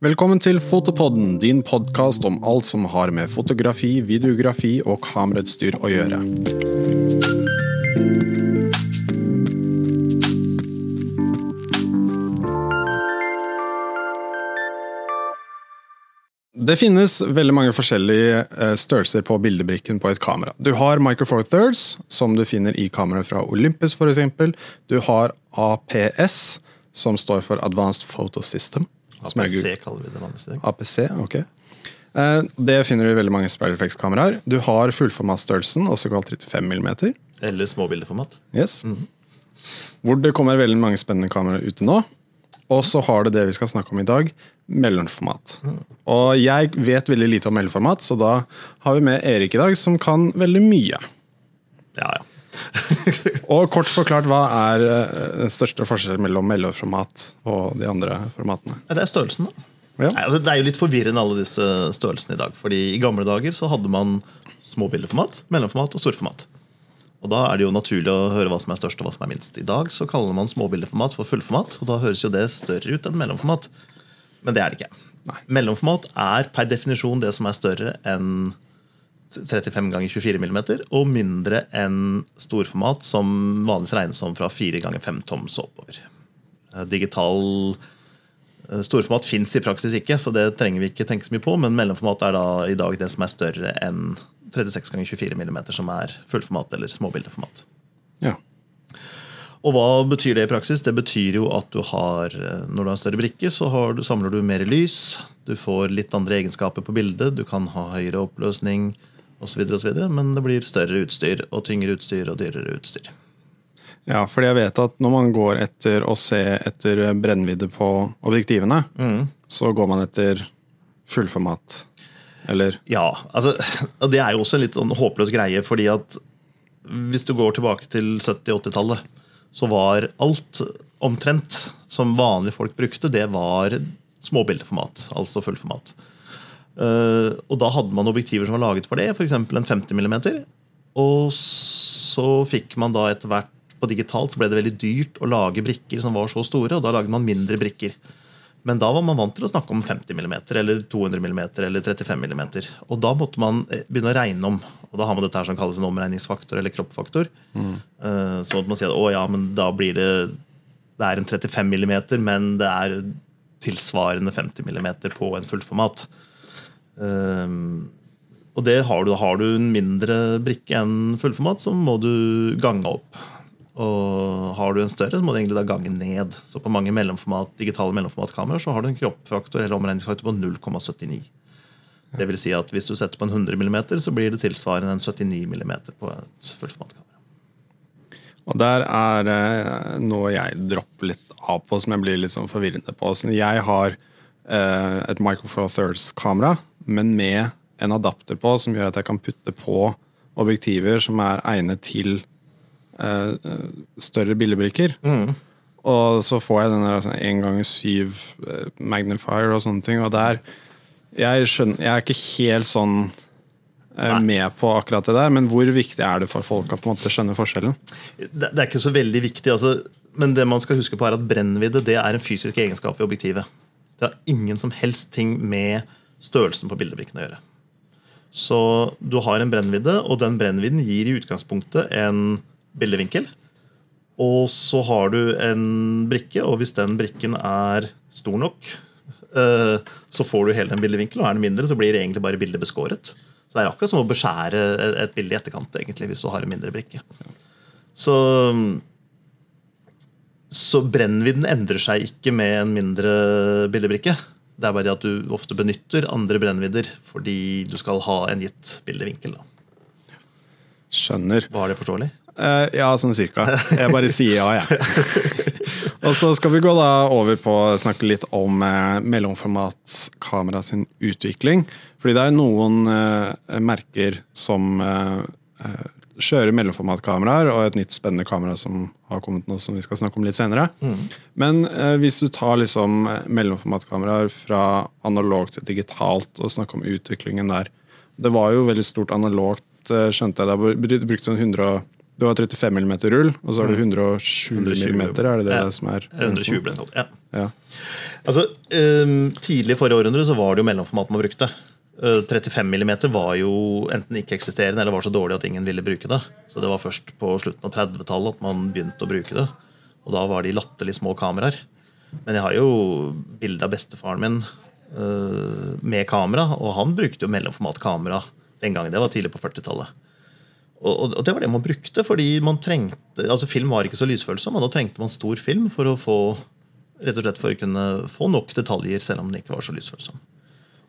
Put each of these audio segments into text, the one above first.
Velkommen til Fotopodden, din podkast om alt som har med fotografi, videografi og kamerautstyr å gjøre. Det finnes veldig mange forskjellige eh, størrelser på bildebrikken på et kamera. Du har Micro Four Thirds, som du finner i kameraet fra Olympus f.eks. Du har APS, som står for Advanced Photo System. APC kaller vi det vanligvis i dag. APC, ok. Eh, Det finner du i veldig mange Spiderflex-kameraer. Du har fullformatstørrelsen, også kalt 35 mm. Eller småbildeformat. Yes. Hvor det kommer veldig mange spennende kameraer ute nå. Og så har du det vi skal snakke om i dag, mellomformat. Og jeg vet veldig lite om mellomformat, så da har vi med Erik i dag, som kan veldig mye. Ja, ja. Og kort forklart, hva er eh, den største forskjellen mellom mellomformat og de andre formatene? Det er størrelsen, da. Ja. Nei, altså, det er jo litt forvirrende alle disse størrelsene i dag. fordi i gamle dager så hadde man små bildeformat, mellomformat og storformat. Og Da er det jo naturlig å høre hva som er størst og hva som er minst. I dag så kaller man småbildeformat for fullformat, og da høres jo det større ut enn mellomformat. Men det er det ikke. Nei. Mellomformat er per definisjon det som er større enn 35 ganger 24 mm, og mindre enn storformat, som vanligvis regnes som fra 4 ganger 5 toms og oppover. Eh, Digital eh, Storformat fins i praksis ikke, så det trenger vi ikke tenke så mye på. Men mellomformat er da i dag det som er større enn 36 ganger 24 mm, som er fullformat eller småbildeformat. Ja. Og hva betyr det i praksis? Det betyr jo at du har, eh, når du har en større brikke, så har du, samler du mer lys. Du får litt andre egenskaper på bildet. Du kan ha høyere oppløsning osv. Men det blir større utstyr og tyngre utstyr og dyrere utstyr. ja, fordi jeg vet at når man går etter å se etter brennvidde på objektivene, så går man etter fullformat. Eller Ja, altså, og det er jo også en litt sånn håpløs greie, fordi at hvis du går tilbake til 70-80-tallet, så var alt omtrent som vanlige folk brukte, det var småbildeformat, altså fullformat. Eh, og da hadde man objektiver som var laget for det, f.eks. en 50 mm. Og så fikk man da etter hvert på digitalt så ble det veldig dyrt å lage brikker som var så store, og da lagde man mindre brikker. Men da var man vant til å snakke om 50 mm, eller 200 mm eller 35 mm. Og da måtte man eh, begynne å regne om. Og da har man dette her som kalles en omregningsfaktor eller kroppfaktor. Mm. Så at man sier at å ja, men da blir det Det er en 35 mm, men det er tilsvarende 50 mm på en fullformat. Um, og det har du, har du en mindre brikke enn fullformat, så må du gange opp. Og har du en større, så må du egentlig da gange ned. Så på mange mellomformat, digitale mellomformatkameraer så har du en kroppfaktor eller omregningsfaktor på 0,79. Det vil si at hvis du setter på en 100 mm, så blir det tilsvarende en 79 mm på et fullformatkamera. Og der er eh, noe jeg dropper litt av på, som jeg blir litt sånn forvirrende på. Så jeg har eh, et Micro Four Thirds-kamera, men med en adapter på som gjør at jeg kan putte på objektiver som er egnet til eh, større bildebrikker. Og så får jeg den der sånn 1 ganger 7 eh, magnifier og sånne ting. Og der jeg, skjønner, jeg er ikke helt sånn eh, med på akkurat det der, men hvor viktig er det for folk å på en måte skjønne forskjellen? Det, det er ikke så veldig viktig, altså, men det man skal huske på er at brennvidde det er en fysisk egenskap ved objektivet. Det har ingen som helst ting med størrelsen på bildebrikken å gjøre. Så du har en brennvidde, og den brennvidden gir i utgangspunktet en bildevinkel. Og så har du en brikke, og hvis den brikken er stor nok, eh, så får du hele den bildevinkelen, og er den mindre, så blir det egentlig bare bildet beskåret. Så det er akkurat som å beskjære et bilde i etterkant, egentlig, hvis du har en mindre brikke. Så, så brennvidden endrer seg ikke med en mindre bildebrikke. Det er bare det at du ofte benytter andre brennvidder fordi du skal ha en gitt bildevinkel. Da. Skjønner. Var det forståelig? Uh, ja, sånn cirka. Jeg bare sier ja, jeg. Og så skal vi gå da over på å snakke litt om eh, mellomformatskamera sin utvikling. Fordi det er noen eh, merker som eh, kjører mellomformatkameraer, og et nytt spennende kamera som har kommet nå, som vi skal snakke om litt senere. Men eh, hvis du tar liksom eh, mellomformatkameraer fra analogt til digitalt og snakker om utviklingen der Det var jo veldig stort analogt, eh, skjønte jeg. Det er brukt sånn 100, Du har 35 mm rull, og så har du 120 120 mm. Er det det Ja. som er 120 ble den. Ja. Ja. Altså, um, Tidlig i forrige århundre så var det jo mellomformat man brukte. Eh, 35 mm var jo enten ikke-eksisterende eller var så dårlig at ingen ville bruke det. Så det var først på slutten av 30-tallet at man begynte å bruke det. Og da var de latterlig små kameraer. Men jeg har jo bilde av bestefaren min uh, med kamera, og han brukte jo mellomformatkamera den gangen. Det var tidlig på 40-tallet. Og, og- og det var det man brukte, fordi man trengte altså Film var ikke så lysfølsom, og da trengte man stor film for å få rett og slett for å kunne få nok detaljer, selv om den ikke var så lysfølsom.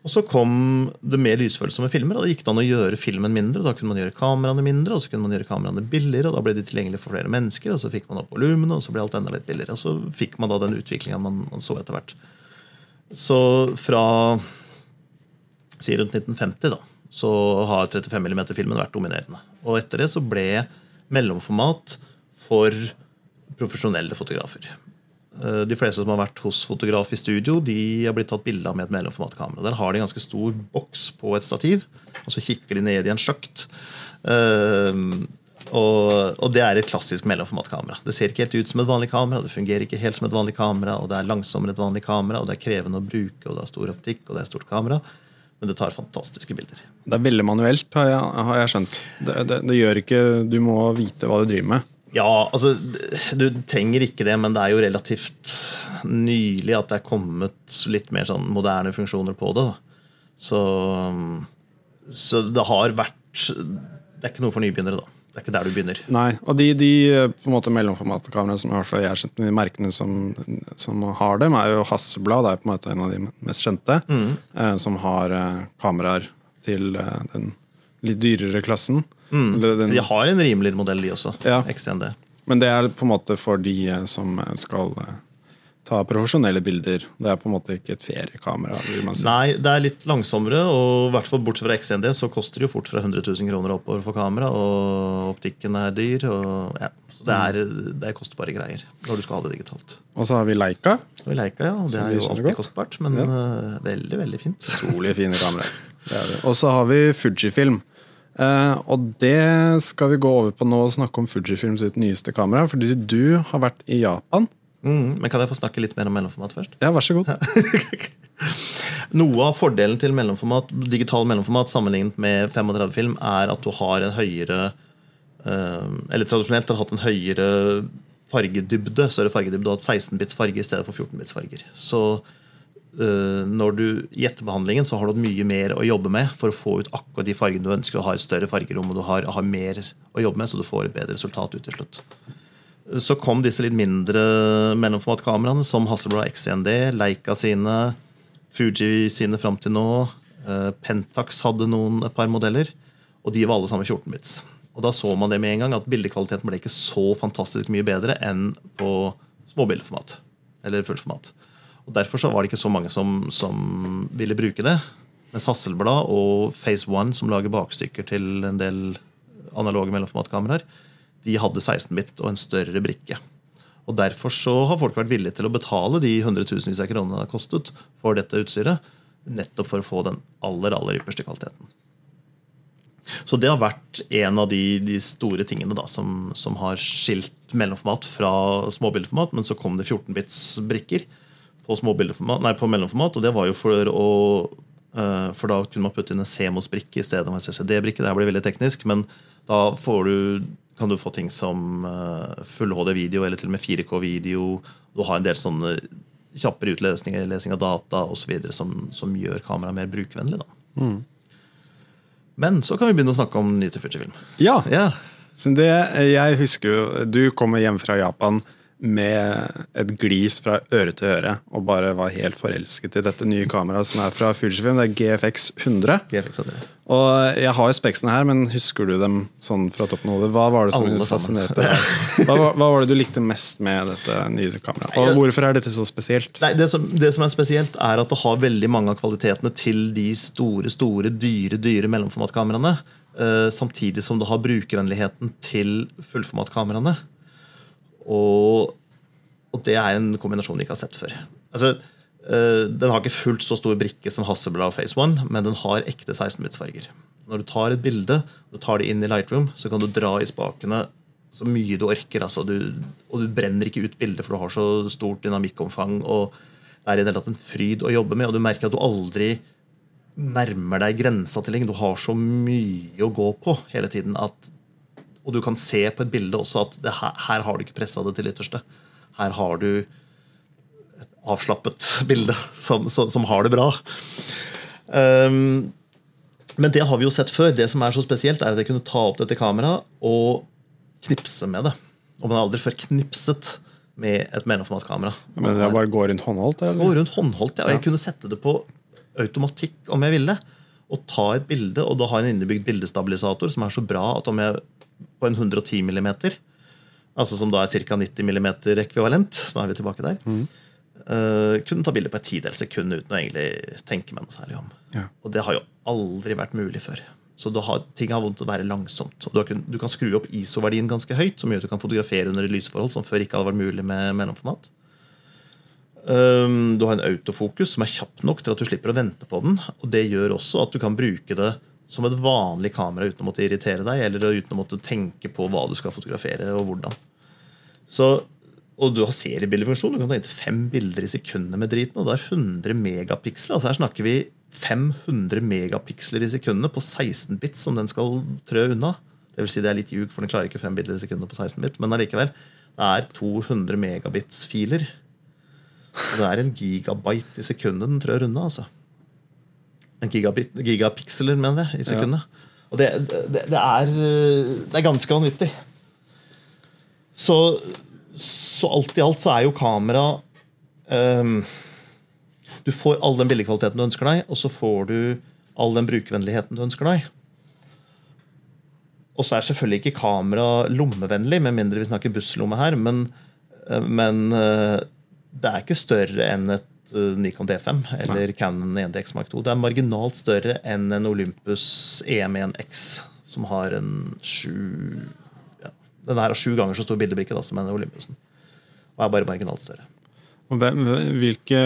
Og Så kom det mer lysfølsomme filmer, og da gikk det an å gjøre filmen mindre. og Da kunne man gjøre kameraene mindre, og så kunne man gjøre kameraene billigere, og da ble de tilgjengelige for flere mennesker, og så fikk man opp volumene, og så ble alt enda litt billigere. Og så fikk man da den utviklinga man, man så etter hvert. Så fra si rundt 1950 da, så har 35 mm-filmen vært dominerende. Og etter det så ble mellomformat for profesjonelle fotografer. Eh, De fleste som har vært hos fotograf i studio, de har blitt tatt bilde av med et mellomformatkamera. Der har de en ganske stor boks på et stativ, og så kikker de ned i en sjakt. Eh, og, og det er et klassisk mellomformatkamera. Det ser ikke helt ut som et vanlig kamera, det fungerer ikke helt som et vanlig kamera, og det er langsommere et vanlig kamera, og det er krevende å bruke, og det er stor optikk, og det er stort kamera. Men det tar fantastiske bilder. Det er veldig manuelt, har jeg, har jeg skjønt. Det, det, det gjør ikke Du må vite hva du driver med. Ja, altså Du trenger ikke det, men det er jo relativt nylig at det er kommet litt mer sånn moderne funksjoner på det. da. Så, så det har vært Det er ikke noe for nybegynnere, da. Det er ikke der du begynner. Nei, og de, de på en måte mellomformatkameraene som jeg har sett, de merkene som, som har dem, er jo Hasselblad. Det er på en måte en av de mest kjente. Eh, som har eh, kameraer til eh, den litt dyrere klassen. Den, De har en rimeligere modell, de også. Ja. XND. Men det er på en måte for de eh, som eh, skal eh, ta profesjonelle bilder. Det er på en måte ikke et feriekamera. vil man si. Nei, det er litt langsommere, og i hvert fall bortsett fra XND så koster det jo fort fra 100 000 kroner oppover for kamera, og optikken er dyr. Og, ja. Så det er, det er kostbare greier når du skal ha det digitalt. Og så har vi Leica. Vi Leica, ja, det er jo alltid kostbart, men ja. veldig, veldig fint. Utrolig fine kameraer. Er det. Og så har vi Fujifilm. Eh, og det skal vi gå over på nå og snakke om Fujifilm sitt nyeste kamera. Fordi du har vært i Japan. Mm, men kan jeg få snakke litt mer om mellomformat først? Ja, vær så god. Noe av fordelen til mellomformat, digital mellomformat sammenlignet med 35-film er at du har en høyere øh, Eller tradisjonelt har hatt en høyere fargedybde, større fargedybde, og hatt 16-bits farge i stedet for 14-bits farger. Så når du i etterbehandlingen så har du mye mer å jobbe med for å få ut akkurat de fargene du ønsker, og har et større fargerom, og du har, har mer å jobbe med, så du får et bedre resultat ut til slutt. Så kom disse litt mindre mellomformatkameraene, som Hasselblad XND, Leica sine, Fuji sine fram til nå. eh, Pentax hadde noen, et par modeller, og de var alle sammen 14 bits. Og da så man det med en gang, at bildekvaliteten ble ikke så fantastisk mye bedre enn på småbildeformat. Eller fullformat. Og Derfor så var det ikke så mange som, som ville bruke det. Mens Hasselblad og Phase One, som lager bakstykker til en del analoge mellomformatkameraer, de hadde 16-bit og en større brikke. Og Derfor så har folk vært villige til å betale de hundretusenvis av kronene det har kostet for dette utstyret, nettopp for å få den aller aller ypperste kvaliteten. Så det har vært en av de, de store tingene da, som, som har skilt mellomformat fra småbildeformat. Men så kom det 14-bits brikker på, nei, på mellomformat, og det var jo for å eh, For da kunne man putte inn en CMOS-brikke i stedet for en CCD-brikke. Det blir veldig teknisk, men da får du, kan du få ting som eh, full HD-video eller til og med 4K-video. Du har en del sånne kjappere utlesninger, lesing av data osv. Som, som gjør kameraet mer brukervennlig. Mm. Men så kan vi begynne å snakke om ny til Fujifilm. Ja, Ja. det, jeg husker jo Du kommer hjem fra Japan med et glis fra øre til øre og bare var helt forelsket i dette nye kameraet som er fra Fujifilm. Det er GFX 100. GFX hadde det. Og jeg har jo speksene her, men husker du dem sånn fra toppen av hodet? Hva var det som Alle fascinerte deg? Hva, hva var det du likte mest med dette nye kameraet? Og hvorfor er dette så spesielt? Nei, det, som, det som er spesielt, er at det har veldig mange av kvalitetene til de store, store, dyre dyre mellomformatkameraene. eh, samtidig som det har brukervennligheten til fullformatkameraene. Og, og det er en kombinasjon vi ikke har sett før. Altså, eh, den har ikke fullt så stor brikke som Hasselblad og Phase One, men den har ekte 16-bits farger. Når du tar et bilde du tar det inn i Lightroom, så kan du dra i spakene så mye du orker. Altså. Du, og du brenner ikke ut bildet, for du har så stort dynamikkomfang. og Det er i det hele tatt en fryd å jobbe med, og du merker at du aldri nærmer deg grensa til ting. Du har så mye å gå på hele tiden. At, og du kan se på et bilde også at her, her, har du ikke pressa det til ytterste. Her har du et avslappet bilde som, som, som har det bra. Um, men det har vi jo sett før. Det som er så spesielt, er at jeg kunne ta opp dette kameraet og knipse med det. Og man har aldri før knipset med et mellomformatkamera. Men det bare går rundt håndholdt? Eller? Gå rundt håndholdt, ja. Og jeg kunne sette det på automatikk om jeg ville. Og ta et bilde, og da ha en innebygd bildestabilisator som er så bra at om jeg på en 110 mm, altså som da er ca. 90 mm ekvivalent, så da er vi tilbake der, mm. uh, kunne ta bilde på et tidels sekund uten å egentlig tenke meg noe særlig om. Ja. Og det har jo aldri vært mulig før. Så har, ting har vondt å være langsomt. Du, kan, du kan skru opp ISO-verdien ganske høyt, som gjør at du kan fotografere under et lysforhold som før ikke hadde vært mulig med mellomformat. Um, du har en autofokus som er kjapp nok til at du slipper å vente på den. og Det gjør også at du kan bruke det som et vanlig kamera uten å måtte irritere deg eller uten å måtte tenke på hva du skal fotografere og hvordan. Så, og du har seriebildefunksjon. Du kan ta inntil fem bilder i sekundet med driten. og det er 100 megapiksler. altså Her snakker vi 500 megapiksler i sekundet på 16 bits som den skal trø unna. Det vil si det er litt ljug, for den klarer ikke fem bilder i sekundet på 16 bit. Men allikevel. Det er 200 megabits-filer og det er en gigabyte i sekundet den trør unna. altså. En gigabit, gigapiksler, mener jeg, i sekundet. Ja. Og det, det, det, er, det, er, ganske vanvittig. Så, så, alt i alt så er jo kamera um, Du får all den bildekvaliteten du ønsker deg, og så får du all den brukervennligheten du ønsker deg. Og så er selvfølgelig ikke kamera lommevennlig, med mindre vi snakker busslomme her. Men, men eh, det er ikke større enn et Nikon D5 eller Nei. Canon 1DX Mark 2. Det er marginalt større enn en Olympus EM1X, som har en sju ja, Den her har sju ganger så stor bildebrikke da, som en Olympusen. Og er bare marginalt større. Og Hvilke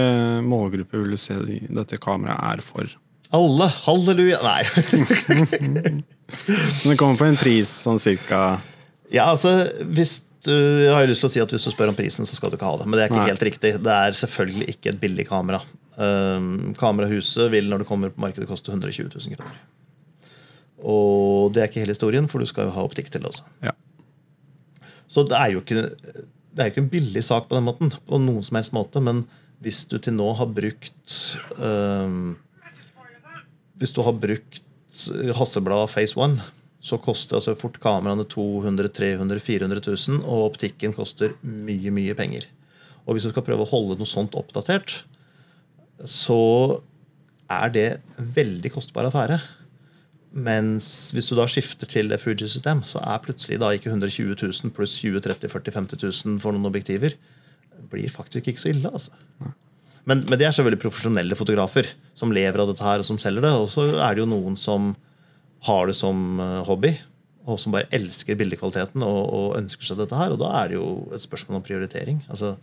målgrupper vil du se dette kameraet er for? Alle! Halleluja! Nei. så det kommer på en pris sånn cirka Ja, altså hvis jeg har lyst til å si at Hvis du spør om prisen, så skal du ikke ha det. Men det er ikke Nei. helt riktig. Det er selvfølgelig ikke et billig kamera. Um, kamerahuset vil når det kommer på markedet koste 120 000 kroner. Og det er ikke hele historien, for du skal jo ha optikk til det også. Ja. Så det er jo ikke det er jo ikke en billig sak på den måten, på noen som helst måte, men hvis du til nå har brukt um, Hvis du har brukt Hasselblad Face One så koster altså fort kameraene 200 300 400 000, og optikken koster mye, mye penger. Og hvis du skal prøve å holde noe sånt oppdatert, så er det en veldig kostbar affære. Mens hvis du da skifter til Fuji-system, så er plutselig da ikke 120 000 pluss 20 30 40 50 000 for noen objektiver blir faktisk ikke så ille. altså. Men, men, det er selvfølgelig profesjonelle fotografer som lever av dette her og som selger det. Og så er det jo noen som har det som eh, hobby, og som bare elsker bildekvaliteten og, og, ønsker seg dette her. Og da er det jo et spørsmål om prioritering. Altså,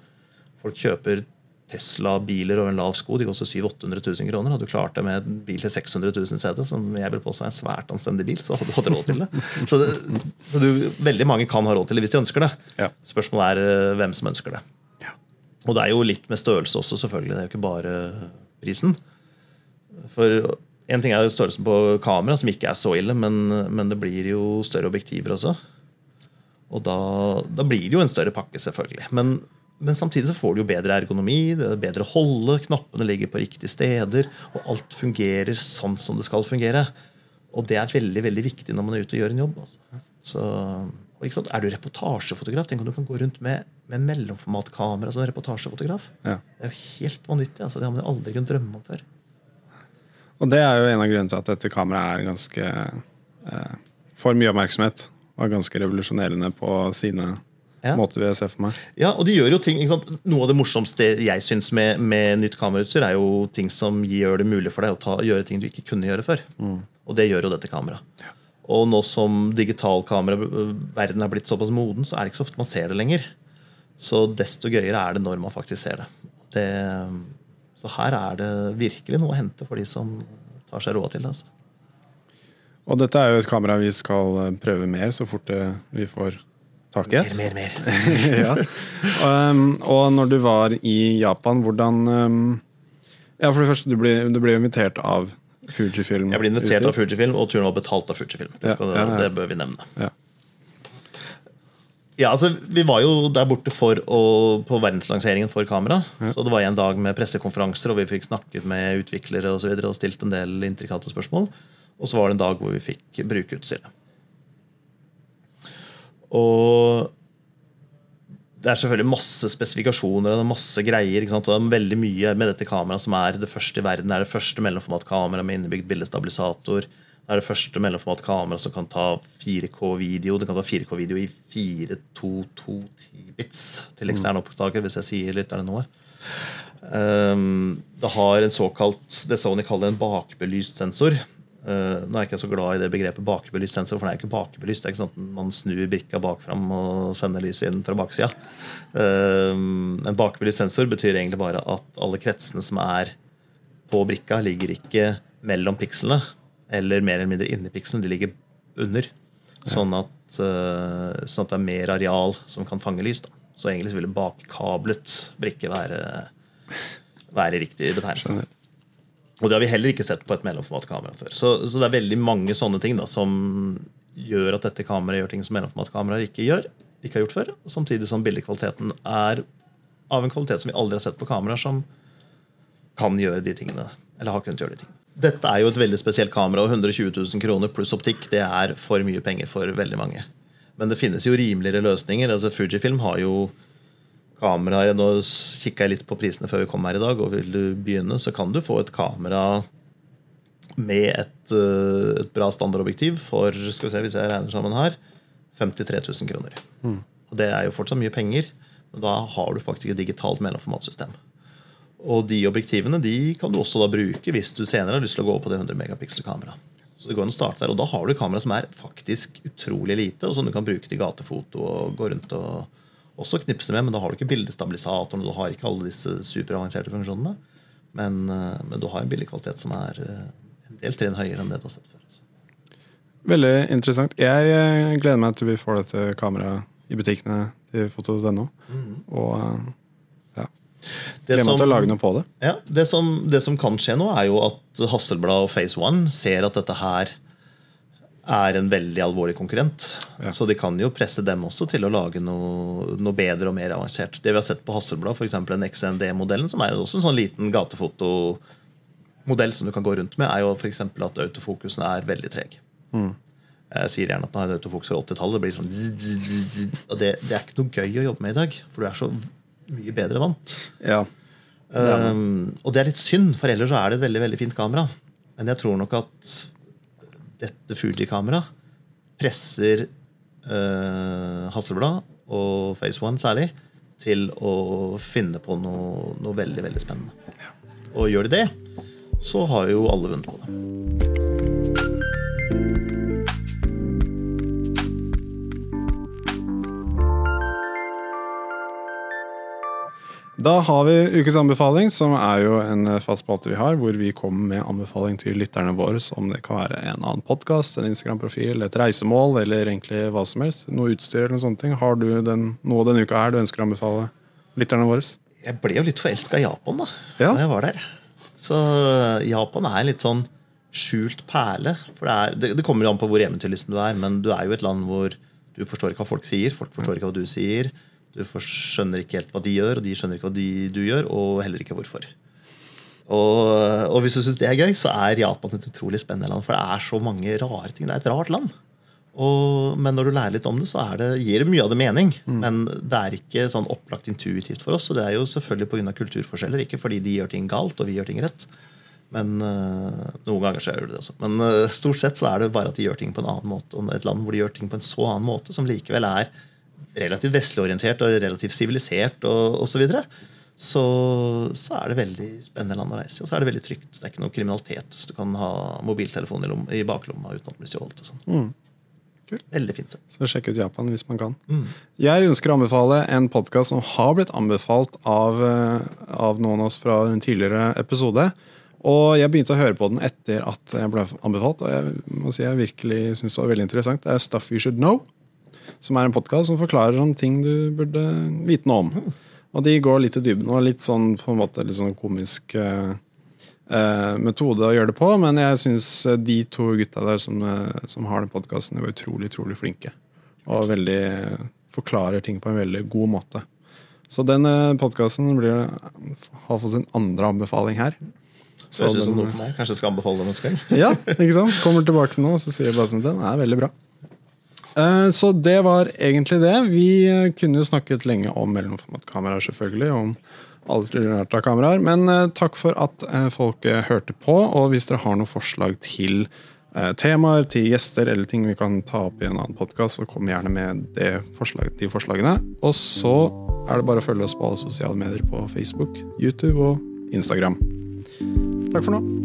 folk kjøper Tesla-biler og en lav sko. De koster 700 000-800 000 kroner. Hadde du klart det med en bil til 600 000 CD, som jeg vil påstå er en svært anstendig bil, så hadde du hatt råd til det. Så, det, så du, veldig mange kan ha råd til det hvis de ønsker det. Ja. Spørsmålet er eh, hvem som ønsker det. Ja. Og det er jo litt med størrelse også, selvfølgelig. Det er jo ikke bare prisen. For en ting er størrelsen på kamera, som ikke er så ille, men, men det blir jo større objektiver også. Og da, da, blir det jo en større pakke, selvfølgelig. Men, men, samtidig så får du jo bedre ergonomi, det er bedre holde, knappene ligger på riktige steder, og alt fungerer sånn som det skal fungere. Og det er veldig veldig viktig når man er ute og gjør en jobb. Altså. Så, er du reportasjefotograf, tenk om du kan gå rundt med, med mellomformatkamera som reportasjefotograf. Ja. Det er jo helt vanvittig. Altså. Det har man jo aldri kunnet drømme om før. Og det er jo en av grunnene til at dette kameraet er ganske eh, får mye oppmerksomhet og er ganske revolusjonerende på sine ja. måter, vil jeg se for meg. Ja, og de gjør jo ting, Noe av det morsomste jeg syns med, med, nytt kamerautstyr, er jo ting som gjør det mulig for deg å ta, gjøre ting du ikke kunne gjøre før. Mm. Og det gjør jo dette kameraet. Ja. Og nå som digitalkameraverden er blitt såpass moden, så er det ikke så ofte man ser det lenger. Så desto gøyere er det når man faktisk ser det. det så her er det virkelig noe å hente for de som tar seg råd til det. Altså. Og dette er jo et kamera vi skal eh, prøve mer så fort vi får taket. Mer, mer, mer. ja. um, og når du var i Japan, hvordan um, Ja, for det første, du ble, du ble invitert av Fujifilm. Jeg ble invitert uti. av Fujifilm, og turen var betalt av Fujifilm. Det, skal, Ja, ja, ja. det bør vi nevne. Ja. Ja, altså, Vi var jo der borte å, på verdenslanseringen for kamera. Så det var en dag med pressekonferanser, og vi fikk snakket med utviklere og, så videre, og stilt en del intrikate spørsmål. Og så var det en dag hvor vi fikk bruke utstyret. Og det er selvfølgelig masse spesifikasjoner og masse greier. ikke sant? Og det er veldig mye med dette kameraet som er det første i verden. Det er det første mellomformatkameraet med innebygd bildestabilisator. Det er det første mellomformatkameraet som kan ta 4K-video. Det kan ta 4K-video i 4220 bits til ekstern opptaker, hvis jeg sier lytterne noe. Um, det har en såkalt det Sony kaller en bakbelyst sensor. Uh, nå er jeg ikke så glad i det begrepet bakbelyst sensor, for det er ikke bakbelyst. Det er ikke sånn at man snur brikka bakfram og sender lyset inn fra baksida. Uh, en bakbelyst sensor betyr egentlig bare at alle kretsene som er på brikka, ligger ikke mellom pikslene eller mer eller mindre inni pikselen. De ligger under. Sånn at, uh, sånn at det er mer areal som kan fange lys. Da. Så egentlig så ville bakkablet brikke være, være riktig betegnelse. Og det har vi heller ikke sett på et mellomformatkamera før. Så, så det er veldig mange sånne ting da, som gjør at dette kameraet gjør ting som mellomformatkameraer ikke gjør. ikke har gjort før, Samtidig som bildekvaliteten er av en kvalitet som vi aldri har sett på kameraer som kan gjøre de tingene. Eller har kunnet gjøre de tingene. Dette er jo et veldig spesielt kamera, og 120 000 kroner pluss optikk det er for mye penger for veldig mange. Men det finnes jo rimeligere løsninger. altså Fujifilm har jo kameraer Nå kikka jeg litt på prisene før vi kom her i dag, og vil du begynne, så kan du få et kamera med et, eh, et bra standardobjektiv for skal vi se hvis jeg regner sammen her, 53 000 kroner. Og Det er jo fortsatt mye penger, men da har du faktisk et digitalt mellomformatsystem. Og de objektivene de kan du også da bruke hvis du senere har lyst til å gå på det 100 megapixel-kameraet. Så det går an å starte der, og Da har du kamera som er faktisk utrolig lite, og som du kan bruke til gatefoto og gå rundt og også knipse med, men da har du ikke bildestabilisatoren, og du har ikke alle disse superavanserte funksjonene. Men, eh, men du har en bildekvalitet som er eh, en del trinn høyere enn det du har sett før. altså. Veldig interessant. Jeg eh, gleder meg til vi får dette kameraet i butikkene til foto.no. Og eh, ja. Det som- å lage noe på det. Ja, det som, det som kan skje nå, er jo at Hasselblad og Phase One ser at dette her er en veldig alvorlig konkurrent. Ja. Så de kan jo presse dem også til å lage noe, noe bedre og mer avansert. Det vi har sett på Hasselblad, f.eks. den XND-modellen, som er også en sånn liten gatefotomodell som du kan gå rundt med, er jo f.eks. at autofokusen er veldig treg. Jeg sier gjerne at nå har jeg autofokus i 80-tallet. Det blir sånn zzz, zzz, zzz, zzz. Og det, det er ikke noe gøy å jobbe med i dag, for du er så mye bedre vant. Ja. Um, og det er litt synd, for ellers så er det et veldig veldig fint kamera. Men jeg tror nok at dette Fuji-kameraet presser uh, Hasselblad og Phase One særlig til å finne på noe, noe veldig veldig spennende. Og gjør de det, så har jo alle vunnet på det. Da har vi ukes anbefaling, som er jo en fast spalte vi har, hvor vi kommer med anbefaling til lytterne våre, om det kan være en annen podkast, en Instagram-profil, et reisemål eller egentlig hva som helst. Noe utstyr eller noen sånne ting. Har du den, noe denne uka her du ønsker å anbefale lytterne våre? Jeg ble jo litt forelska i Japan da Ja. da jeg var der. Så Japan er litt sånn skjult perle. For det, er, det, det kommer jo an på hvor eventyrlysten du er, men du er jo et land hvor du forstår ikke hva folk sier, folk forstår ikke hva du sier. Du skjønner ikke helt hva de gjør, og de skjønner ikke hva de, du gjør, og heller ikke hvorfor. Og, og hvis du syns det er gøy, så er Japan et utrolig spennende land. For det er så mange rare ting. Det er et rart land. Og, men når du lærer litt om det, så er det, gir det mye av det mening. Men det er ikke sånn opplagt intuitivt for oss. Og det er jo selvfølgelig pga. kulturforskjeller, ikke fordi de gjør ting galt og vi gjør ting rett. Men øh, Noen ganger så gjør de det også. Men øh, stort sett så er det bare at de gjør ting på en annen måte. Og et land hvor de gjør ting på en så annen måte, som likevel er relativt vestlig orientert og relativt sivilisert og osv., så, videre, så så er det veldig spennende land å reise i. Og så er det veldig trygt. Det er ikke noe kriminalitet. Så du kan ha mobiltelefon i, lom, i baklomma uten at den blir stjålet. og sånn. Mm. Veldig fint. Så sjekk ut Japan hvis man kan. Jeg ønsker å anbefale en podkast som har blitt anbefalt av, eh, av noen av oss fra en tidligere episode. Og jeg begynte å høre på den etter at jeg ble anbefalt, og jeg må si jeg virkelig synes det var veldig interessant. Det er Stuff You Should Know. Som er en podkast som forklarer om ting du burde vite noe om. Og de går litt i dybden og litt sånn på en måte litt sånn komisk eh, eh, metode å gjøre det på, men jeg syns de to gutta der som, eh, som har den podkasten, var utrolig, utrolig flinke. Og veldig forklarer ting på en veldig god måte. Så den podkasten har fått sin andre anbefaling her. Så det høres ut som noe for meg. Kanskje jeg skal anbefale den neste gang. ja, ikke sant? Kommer tilbake nå, så sier jeg bare sånn den er veldig bra. Eh, så det var egentlig det. Vi eh, kunne jo snakket lenge om mellomformatkameraer, selvfølgelig. om alternerte kameraer, Men eh, takk for at folk hørte på. Og hvis dere har noen forslag til temaer, til gjester eller ting vi kan ta opp i en annen podkast, så kom gjerne med forslag, de forslagene. Og så er det bare å følge oss på alle sosiale medier på Facebook, YouTube og Instagram. Takk for nå.